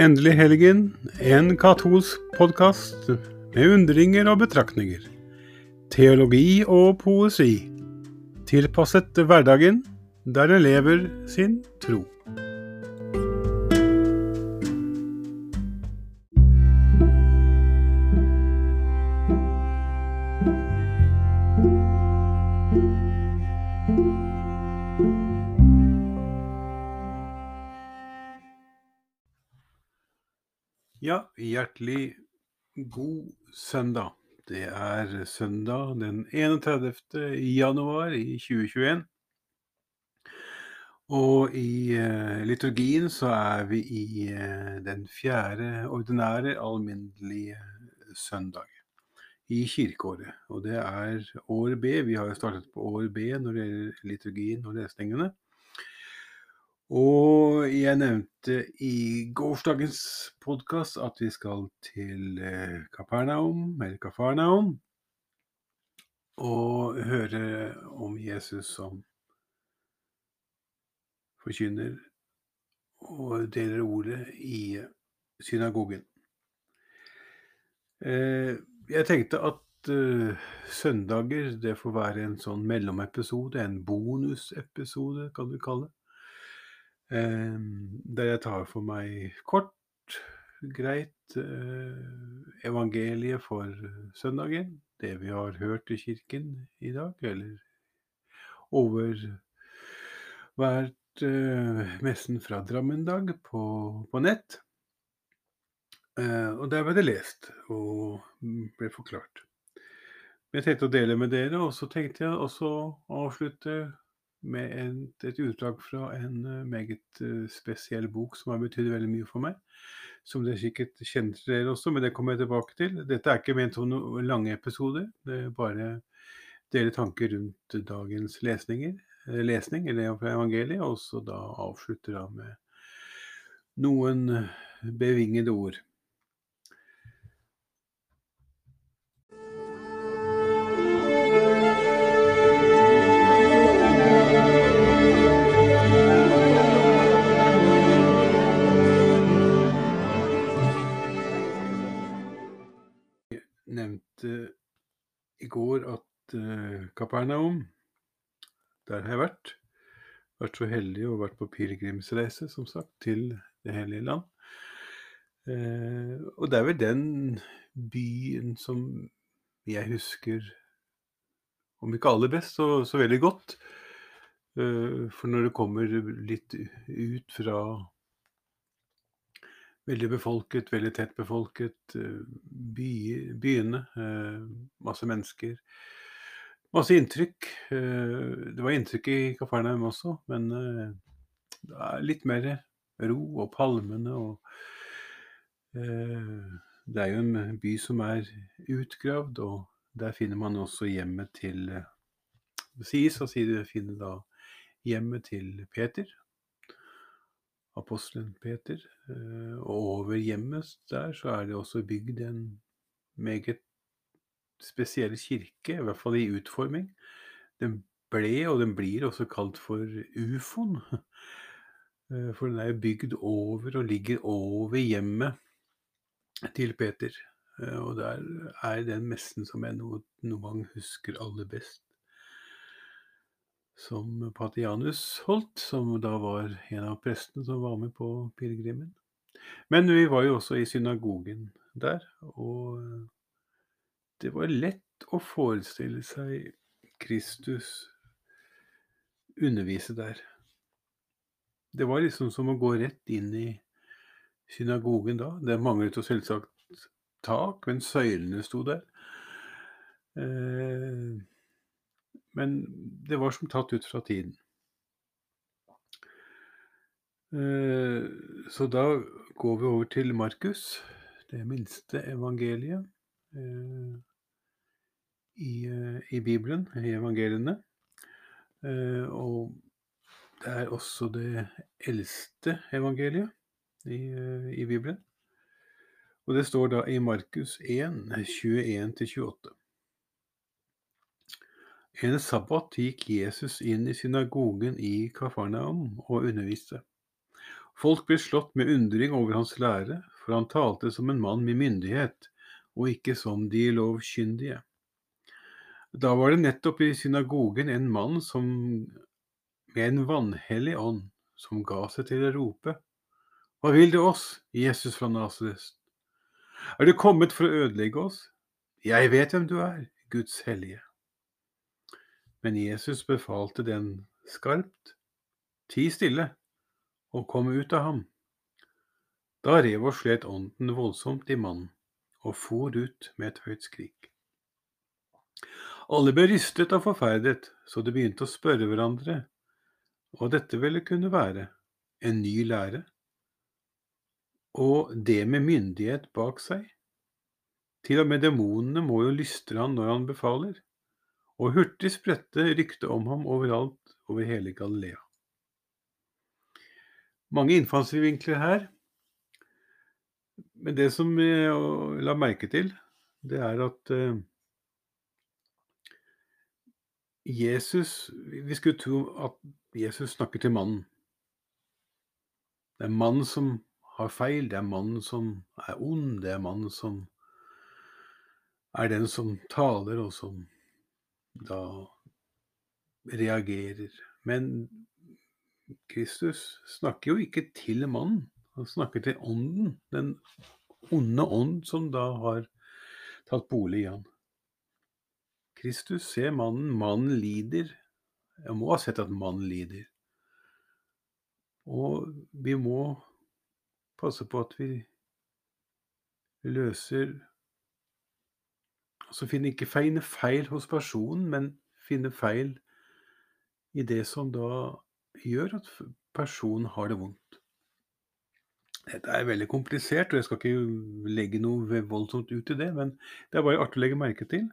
Endelig helgen, en katolsk podkast med undringer og betraktninger. Teologi og poesi. Tilpasset hverdagen der en lever sin tro. Ja, hjertelig god søndag. Det er søndag den 31. januar i 2021. Og i eh, liturgien så er vi i eh, den fjerde ordinære alminnelige søndag i kirkeåret. Og det er år B. Vi har jo startet på år B når det gjelder liturgien og lesningene. Og jeg nevnte i gårsdagens podkast at vi skal til eh, Kapernaum, eller Kafarnaum, og høre om Jesus som forkynner og deler ordet i synagogen. Eh, jeg tenkte at uh, søndager det får være en sånn mellomepisode, en bonusepisode, kan du kalle det. Der jeg tar for meg kort, greit evangeliet for søndagen. Det vi har hørt i kirken i dag, eller over overvært messen fra Drammendag på, på nett. Og der ble det lest og ble forklart. Jeg tenkte å dele med dere, og så tenkte jeg også å avslutte med et, et utdrag fra en uh, meget uh, spesiell bok som har betydd veldig mye for meg. Som dere sikkert kjenner til dere også, men det kommer jeg tilbake til. Dette er ikke ment som noen lange episoder. Det er bare dele tanker rundt dagens lesninger, eh, lesning eller fra evangeliet, og så da avslutter da med noen bevingede ord. Nevnte i går at uh, Kapernaum, der har jeg vært. Vært så heldig og vært på pilegrimsreise, som sagt, til Det hellige land. Uh, og det er vel den byen som jeg husker, om ikke aller best, så, så veldig godt. Uh, for når det kommer litt ut fra Veldig befolket, veldig tett befolket. By, byene. Masse mennesker. Masse inntrykk. Det var inntrykk i Kafarnaum også, men det er litt mer ro og palmene og Det er jo en by som er utgravd, og der finner man også hjemmet til sies å si det finner da hjemmet til Peter, apostelen Peter. Og over hjemmet der så er det også bygd en meget spesiell kirke, i hvert fall i utforming. Den ble, og den blir også kalt for ufoen. For den er bygd over og ligger over hjemmet til Peter. Og der er den messen som jeg noen gang husker aller best som Patianus holdt, som da var en av prestene som var med på pilegrimen. Men vi var jo også i synagogen der, og det var lett å forestille seg Kristus undervise der. Det var liksom som å gå rett inn i synagogen da. Det manglet jo selvsagt tak, men søylene sto der. Eh, men det var som tatt ut fra tiden. Eh, så da går vi over til Markus, det minste evangeliet eh, i, eh, i Bibelen, i evangeliene. Og det er også det eldste evangeliet i, i Bibelen. Og det står da i Markus 1, 21-28. En sabbat gikk Jesus inn i synagogen i Kafarnaum og underviste. Folk ble slått med undring over hans lære, for han talte som en mann med myndighet, og ikke som de lovkyndige. Da var det nettopp i synagogen en mann som med en vanhellig ånd, som ga seg til å rope. Hva vil det oss, Jesus fra Nasaret? Er du kommet for å ødelegge oss? Jeg vet hvem du er, Guds hellige. Men Jesus befalte den skarpt, ti stille, og kom ut av ham. Da rev og slet ånden voldsomt i mannen, og for ut med et høyt skrik. Alle ble rystet og forferdet, så de begynte å spørre hverandre hva dette ville kunne være, en ny lære, og det med myndighet bak seg. Til og med demonene må jo lystre han når han befaler, og hurtig spredte ryktet om ham overalt over hele Galilea. Mange innfallsvinkler her, men det som jeg la merke til, det er at uh, Jesus Vi skulle tro at Jesus snakker til mannen. Det er mannen som har feil, det er mannen som er ond, det er mannen som er den som taler, og som da reagerer. Men Kristus snakker jo ikke til mannen, han snakker til ånden. Den onde ånd som da har tatt bolig i han. Kristus ser mannen, mannen lider. Jeg må ha sett at mannen lider. Og vi må passe på at vi løser Altså finne ikke feine feil hos personen, men finne feil i det som da gjør at personen har det vondt. Dette er veldig komplisert, og jeg skal ikke legge noe voldsomt ut i det, men det er bare artig å legge merke til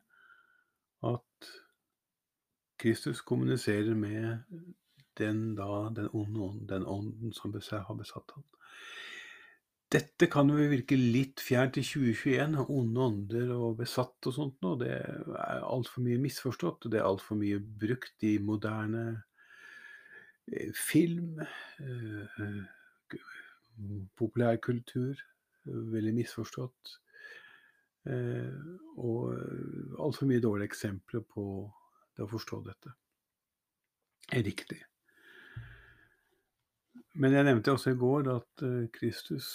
at Kristus kommuniserer med den, da, den onde den ånden som har besatt ham. Dette kan jo virke litt fjernt i 2021, onde ånder og besatt og sånt noe. Det er altfor mye misforstått, og det er altfor mye brukt i moderne eh, film, eh, populærkultur. Veldig misforstått. Eh, og altfor mye dårlige eksempler på det å forstå dette. Er riktig. Men jeg nevnte også i går at eh, Kristus,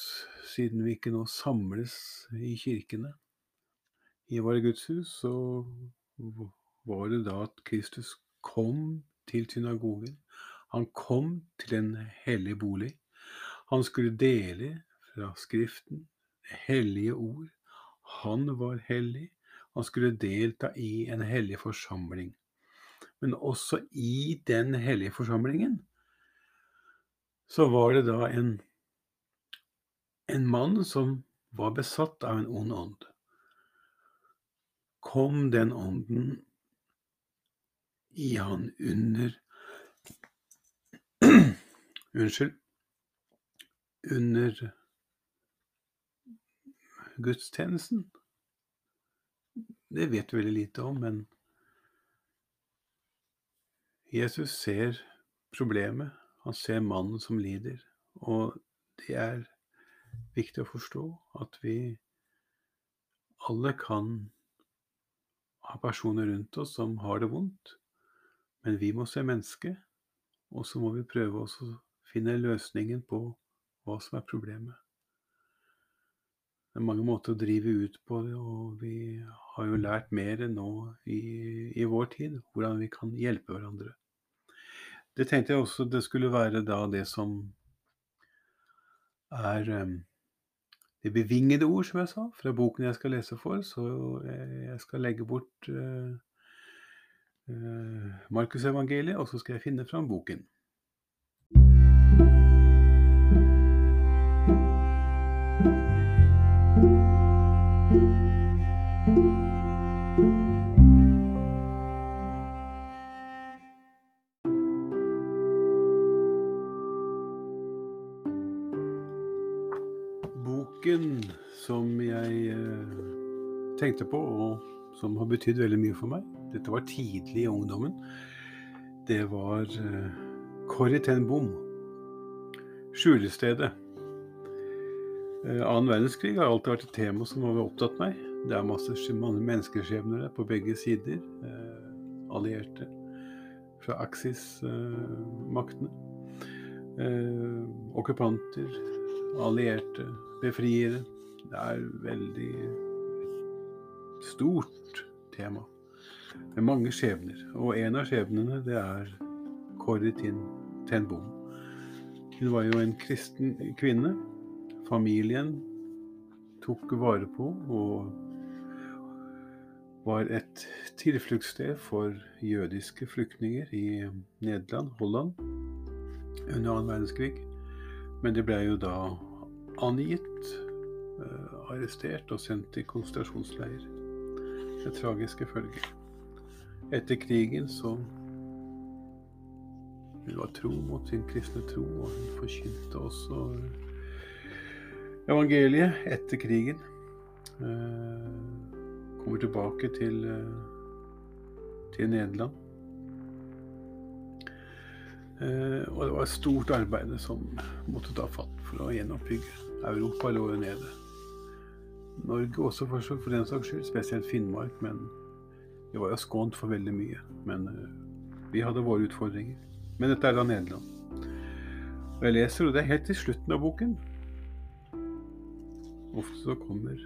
siden vi ikke nå samles i kirkene, i våre gudshus, så var det da at Kristus kom til synagogen. Han kom til en hellig bolig. Han skulle dele fra Skriften, hellige ord. Han var hellig. Han skulle delta i en hellig forsamling. Men også i den hellige forsamlingen så var det da en, en mann som var besatt av en ond ånd. Kom den ånden i han under Unnskyld. Under gudstjenesten? Det vet vi veldig lite om, men Jesus ser problemet han ser mannen som lider. Og det er viktig å forstå at vi alle kan ha personer rundt oss som har det vondt, men vi må se mennesket, og så må vi prøve å finne løsningen på hva som er problemet. Det er mange måter å drive ut på det, og vi har jo lært mer nå i, i vår tid hvordan vi kan hjelpe hverandre. Det tenkte jeg også det skulle være da det som er um, det bevingede ord, som jeg sa, fra boken jeg skal lese for. Så jeg skal legge bort uh, uh, Markusevangeliet, og så skal jeg finne fram boken. Boken som jeg eh, tenkte på, og som har betydd veldig mye for meg Dette var tidlig i ungdommen. Det var eh, Corrie ten Bom. skjulestedet. Eh, annen verdenskrig har alltid vært et tema som har opptatt meg. Det er masse, mange menneskeskjebner der på begge sider. Allierte fra Axis-maktene. Okkupanter, allierte, befriere. Det er veldig stort tema med mange skjebner. Og en av skjebnene, det er Kåre Ten Bom. Hun var jo en kristen kvinne. Familien tok vare på og var et tilfluktssted for jødiske flyktninger i Nederland, Holland, under annen verdenskrig. Men de ble jo da angitt, eh, arrestert og sendt i konsentrasjonsleir. Med tragiske følger. Etter krigen så Hun var tro mot sin kristne tro, og hun forkynte også evangeliet etter krigen. Eh, kommer tilbake til, eh, til Nederland. Eh, og det var et stort arbeid som måtte ta fatt for å gjenoppbygge. Europa lå jo nede. Norge også, for, for den saks skyld, spesielt Finnmark. Men vi var jo skånt for veldig mye. Men vi hadde våre utfordringer. Men dette er da Nederland. Og jeg leser, og det er helt til slutten av boken. Ofte så kommer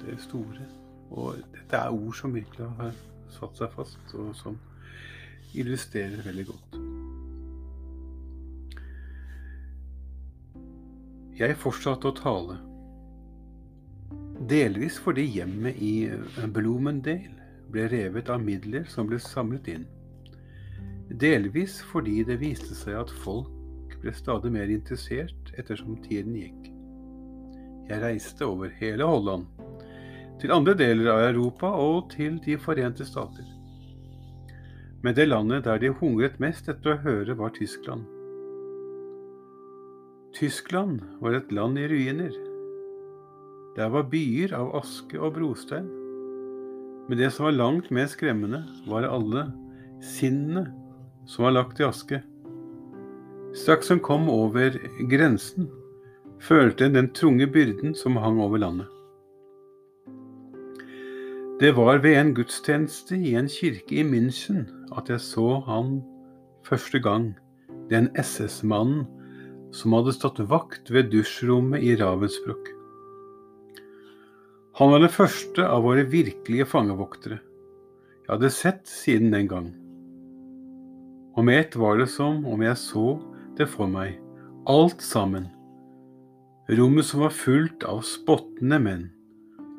det store. Og dette er ord som virkelig har satt seg fast, og som illustrerer veldig godt. Jeg fortsatte å tale, delvis fordi hjemmet i Bloomendale ble revet av midler som ble samlet inn. Delvis fordi det viste seg at folk ble stadig mer interessert ettersom tiden gikk. Jeg reiste over hele Holland, til andre deler av Europa og til De forente stater. Men det landet der de hungret mest etter å høre, var Tyskland. Tyskland var et land i ruiner. Der var byer av aske og brostein. Men det som var langt mer skremmende, var alle sinnene som var lagt i aske. Straks hun kom over grensen, følte en den tunge byrden som hang over landet. Det var ved en gudstjeneste i en kirke i München at jeg så han første gang, den SS-mannen som hadde stått vakt ved dusjrommet i Ravensbrück. Han var den første av våre virkelige fangevoktere jeg hadde sett siden den gang. Og med ett var det som om jeg så det for meg, alt sammen. Rommet som var fullt av spottende menn,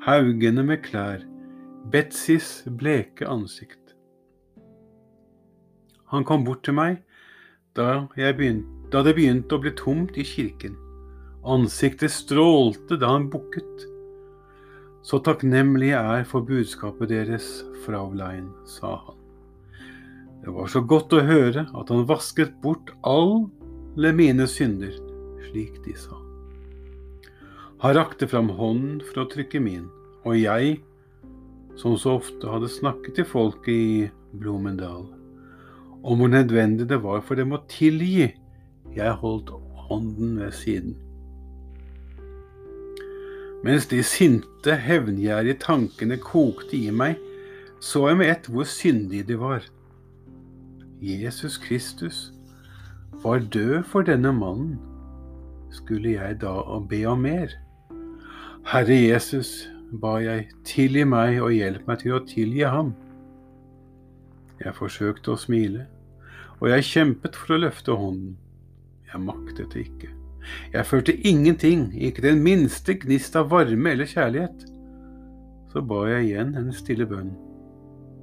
haugene med klær, Betsys bleke ansikt. Han kom bort til meg da, begynte, da det begynte å bli tomt i kirken. Ansiktet strålte da han bukket. Så takknemlig jeg er for budskapet deres, Fraulein, sa han. Det var så godt å høre at han vasket bort alle mine synder, slik de sa. Han rakte fram hånden for å trykke min, og jeg som så ofte hadde snakket til folket i Blomendal om hvor nødvendig det var for dem å tilgi, jeg holdt hånden ved siden. Mens de sinte, hevngjerrige tankene kokte i meg, så jeg med ett hvor syndige de var. Jesus Kristus var død for denne mannen. Skulle jeg da be om mer? Herre Jesus, ba jeg, tilgi meg og hjelp meg til å tilgi ham. Jeg forsøkte å smile, og jeg kjempet for å løfte hånden. Jeg maktet det ikke. Jeg følte ingenting, ikke den minste gnist av varme eller kjærlighet. Så ba jeg igjen en stille bønn.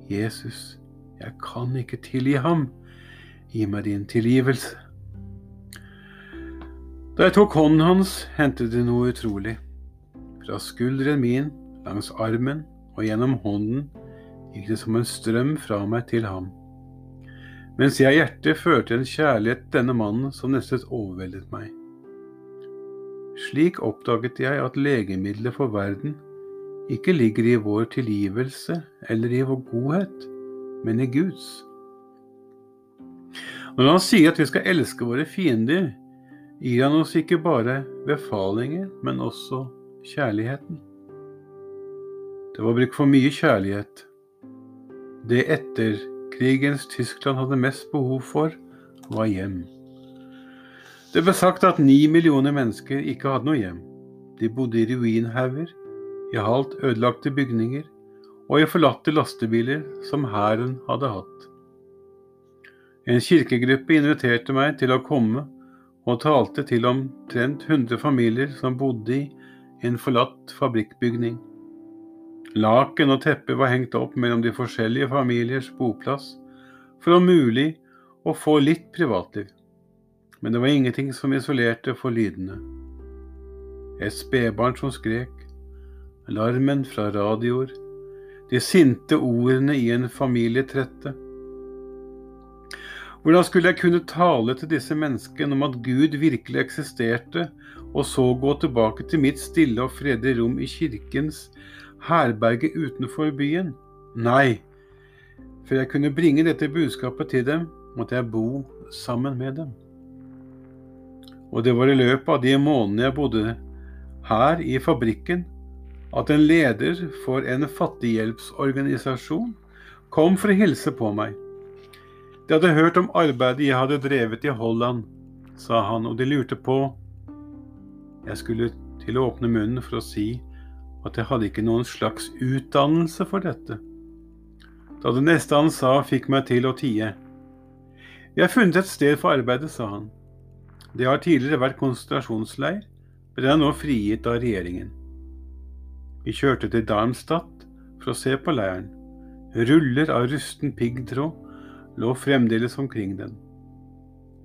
Jesus, jeg kan ikke tilgi ham. Gi meg din tilgivelse. Da jeg tok hånden hans, hendte det noe utrolig. Fra skulderen min, langs armen og gjennom hånden gikk det som en strøm fra meg til ham. Mens jeg i hjertet følte en kjærlighet denne mannen som nesten overveldet meg. Slik oppdaget jeg at legemiddelet for verden ikke ligger i vår tilgivelse eller i vår godhet, men i Guds. Når han sier at vi skal elske våre fiender, gir han oss ikke bare befalinger, men også kjærligheten. Det var brukt for mye kjærlighet. Det etterkrigens Tyskland hadde mest behov for, var hjem. Det ble sagt at ni millioner mennesker ikke hadde noe hjem. De bodde i ruinhauger, i halvt ødelagte bygninger og i forlatte lastebiler som hæren hadde hatt. En kirkegruppe inviterte meg til å komme og talte til omtrent 100 familier som bodde i en forlatt fabrikkbygning. Laken og teppet var hengt opp mellom de forskjellige familiers boplass for om mulig å få litt privatliv, men det var ingenting som isolerte for lydene. Et spedbarn som skrek, larmen fra radioer, de sinte ordene i en familietrette. Hvordan skulle jeg kunne tale til disse menneskene om at Gud virkelig eksisterte, og så gå tilbake til mitt stille og fredelige rom i kirkens herberge utenfor byen? Nei, før jeg kunne bringe dette budskapet til dem, måtte jeg bo sammen med dem. Og det var i løpet av de månedene jeg bodde her i fabrikken, at en leder for en fattighjelpsorganisasjon kom for å hilse på meg. De hadde hørt om arbeidet jeg hadde drevet i Holland, sa han, og de lurte på Jeg skulle til å åpne munnen for å si at jeg hadde ikke noen slags utdannelse for dette. Da det neste han sa, fikk meg til å tie. Vi har funnet et sted for arbeidet, sa han. Det har tidligere vært konsentrasjonsleir, men den er nå frigitt av regjeringen. Vi kjørte til Darmstadt for å se på leiren. Ruller av rusten piggtråd lå fremdeles omkring den.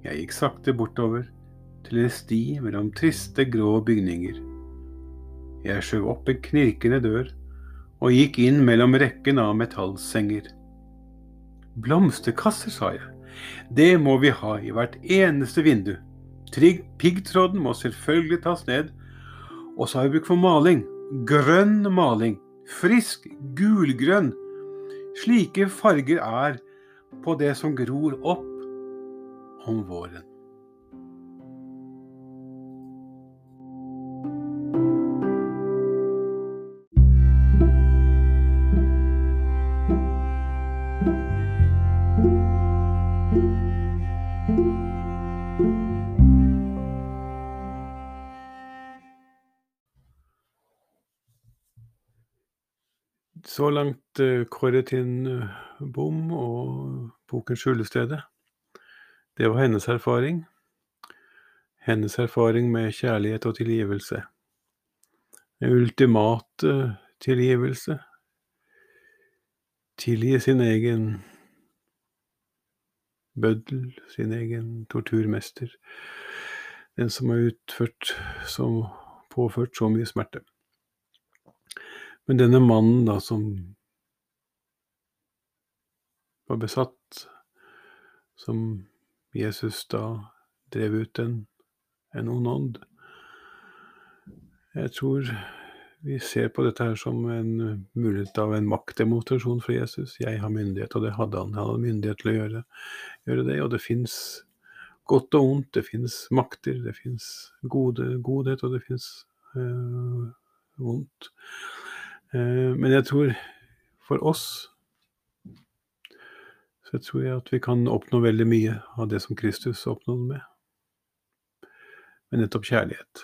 Jeg gikk sakte bortover til en sti mellom triste, grå bygninger. Jeg skjøv opp en knirkende dør og gikk inn mellom rekken av metallsenger. Blomsterkasser, sa jeg. Det må vi ha i hvert eneste vindu. Piggtråden må selvfølgelig tas ned, og så har vi bruk for maling grønn maling. Frisk, gulgrønn. Slike farger er på det som gror opp om våren. Så langt eh, Kåre eh, Bom og boken 'Skjulestedet'. Det var hennes erfaring. Hennes erfaring med kjærlighet og tilgivelse. En ultimate tilgivelse. Tilgi sin egen bøddel, sin egen torturmester. Den som har utført, som påført så mye smerte. Men denne mannen da som var besatt, som Jesus da drev ut en, en ond ånd Jeg tror vi ser på dette her som en mulighet av en maktdemonstrasjon for Jesus. Jeg har myndighet, og det hadde han. Han hadde myndighet til å gjøre, gjøre det. Og det fins godt og ondt, det fins makter, det fins godhet, og det fins øh, vondt. Eh, men jeg tror for oss så tror jeg at vi kan oppnå veldig mye av det som Kristus oppnådde med. Men nettopp kjærlighet.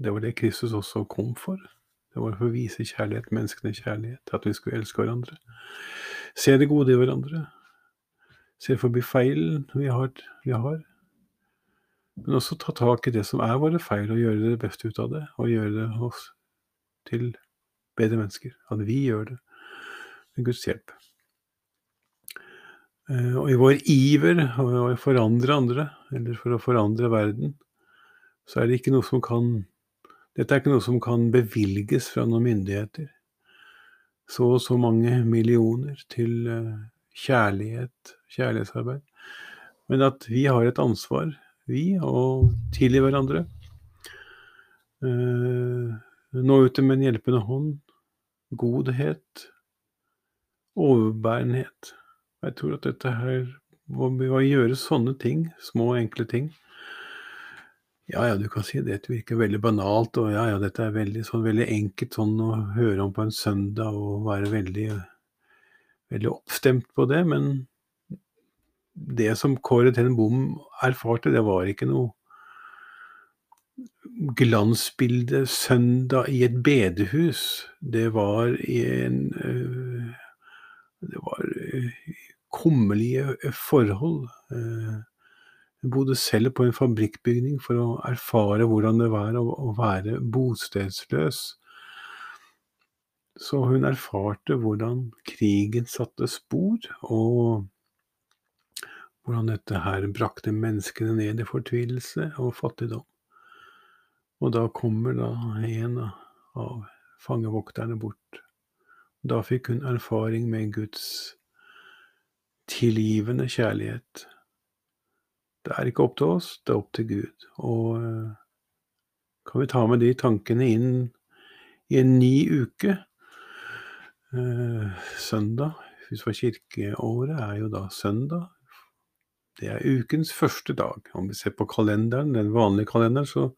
Det var det Kristus også kom for. Det var for å vise kjærlighet, menneskene kjærlighet, at vi skulle elske hverandre. Se det gode i hverandre. Se forbi feilen vi har, vi har. Men også ta tak i det som er våre feil, og gjøre det beste ut av det. Og gjøre det oss til bedre mennesker. At vi gjør det med Guds hjelp. Eh, og i vår iver for å forandre andre, eller for å forandre verden, så er det ikke noe som kan Dette er ikke noe som kan bevilges fra noen myndigheter. Så og så mange millioner til eh, kjærlighet, kjærlighetsarbeid. Men at vi har et ansvar, vi, å tilgi hverandre. Eh, nå ut med en hjelpende hånd, godhet, overbærenhet. Jeg tror at dette her å gjøre sånne ting, små, enkle ting. Ja, ja, du kan si det virker veldig banalt, og ja, ja, dette er veldig sånn veldig enkelt sånn å høre om på en søndag og være veldig veldig oppstemt på det, men det som Kåre Ten Bom erfarte, det var ikke noe glansbilde søndag i et bedehus. Det var en øh, Det var øh, kummerlige forhold. Hun bodde selv på en fabrikkbygning for å erfare hvordan det var å være bostedsløs. Så hun erfarte hvordan krigen satte spor, og hvordan dette her brakte menneskene ned i fortvilelse og fattigdom. Og da kommer da en av fangevokterne bort. Da fikk hun erfaring med Guds tilgivende kjærlighet. Det er ikke opp til oss, det er opp til Gud. Og kan vi ta med de tankene inn i en ny uke? Søndag, hvis for kirkeåret, er jo da søndag. Det er ukens første dag. Om vi ser på kalenderen, den vanlige kalenderen, så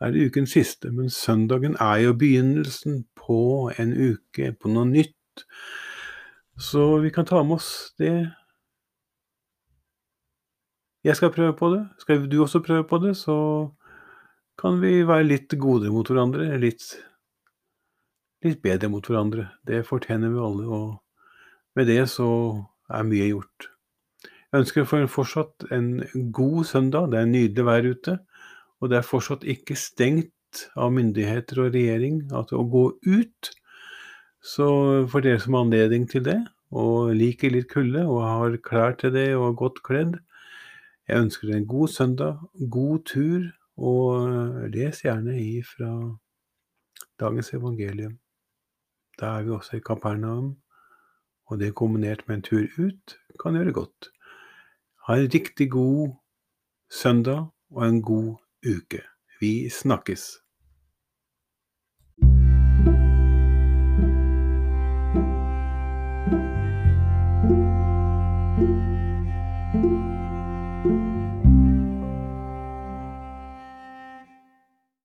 er det ukens siste. Men søndagen er jo begynnelsen på en uke, på noe nytt. Så vi kan ta med oss det jeg skal prøve på det. Skal du også prøve på det, så kan vi være litt godere mot hverandre. Litt, litt bedre mot hverandre. Det fortjener vi alle, og med det så er mye gjort. Jeg ønsker for fortsatt en god søndag. Det er nydelig vær ute, og det er fortsatt ikke stengt av myndigheter og regjering at å gå ut. Så for dere som har anledning til det, og liker litt kulde og har klær til det og er godt kledd, jeg ønsker dere en god søndag, god tur, og les gjerne i fra dagens evangelium. Da er vi også i Kapernaum, og det kombinert med en tur ut kan gjøre godt. Ha en riktig god søndag og en god uke. Vi snakkes.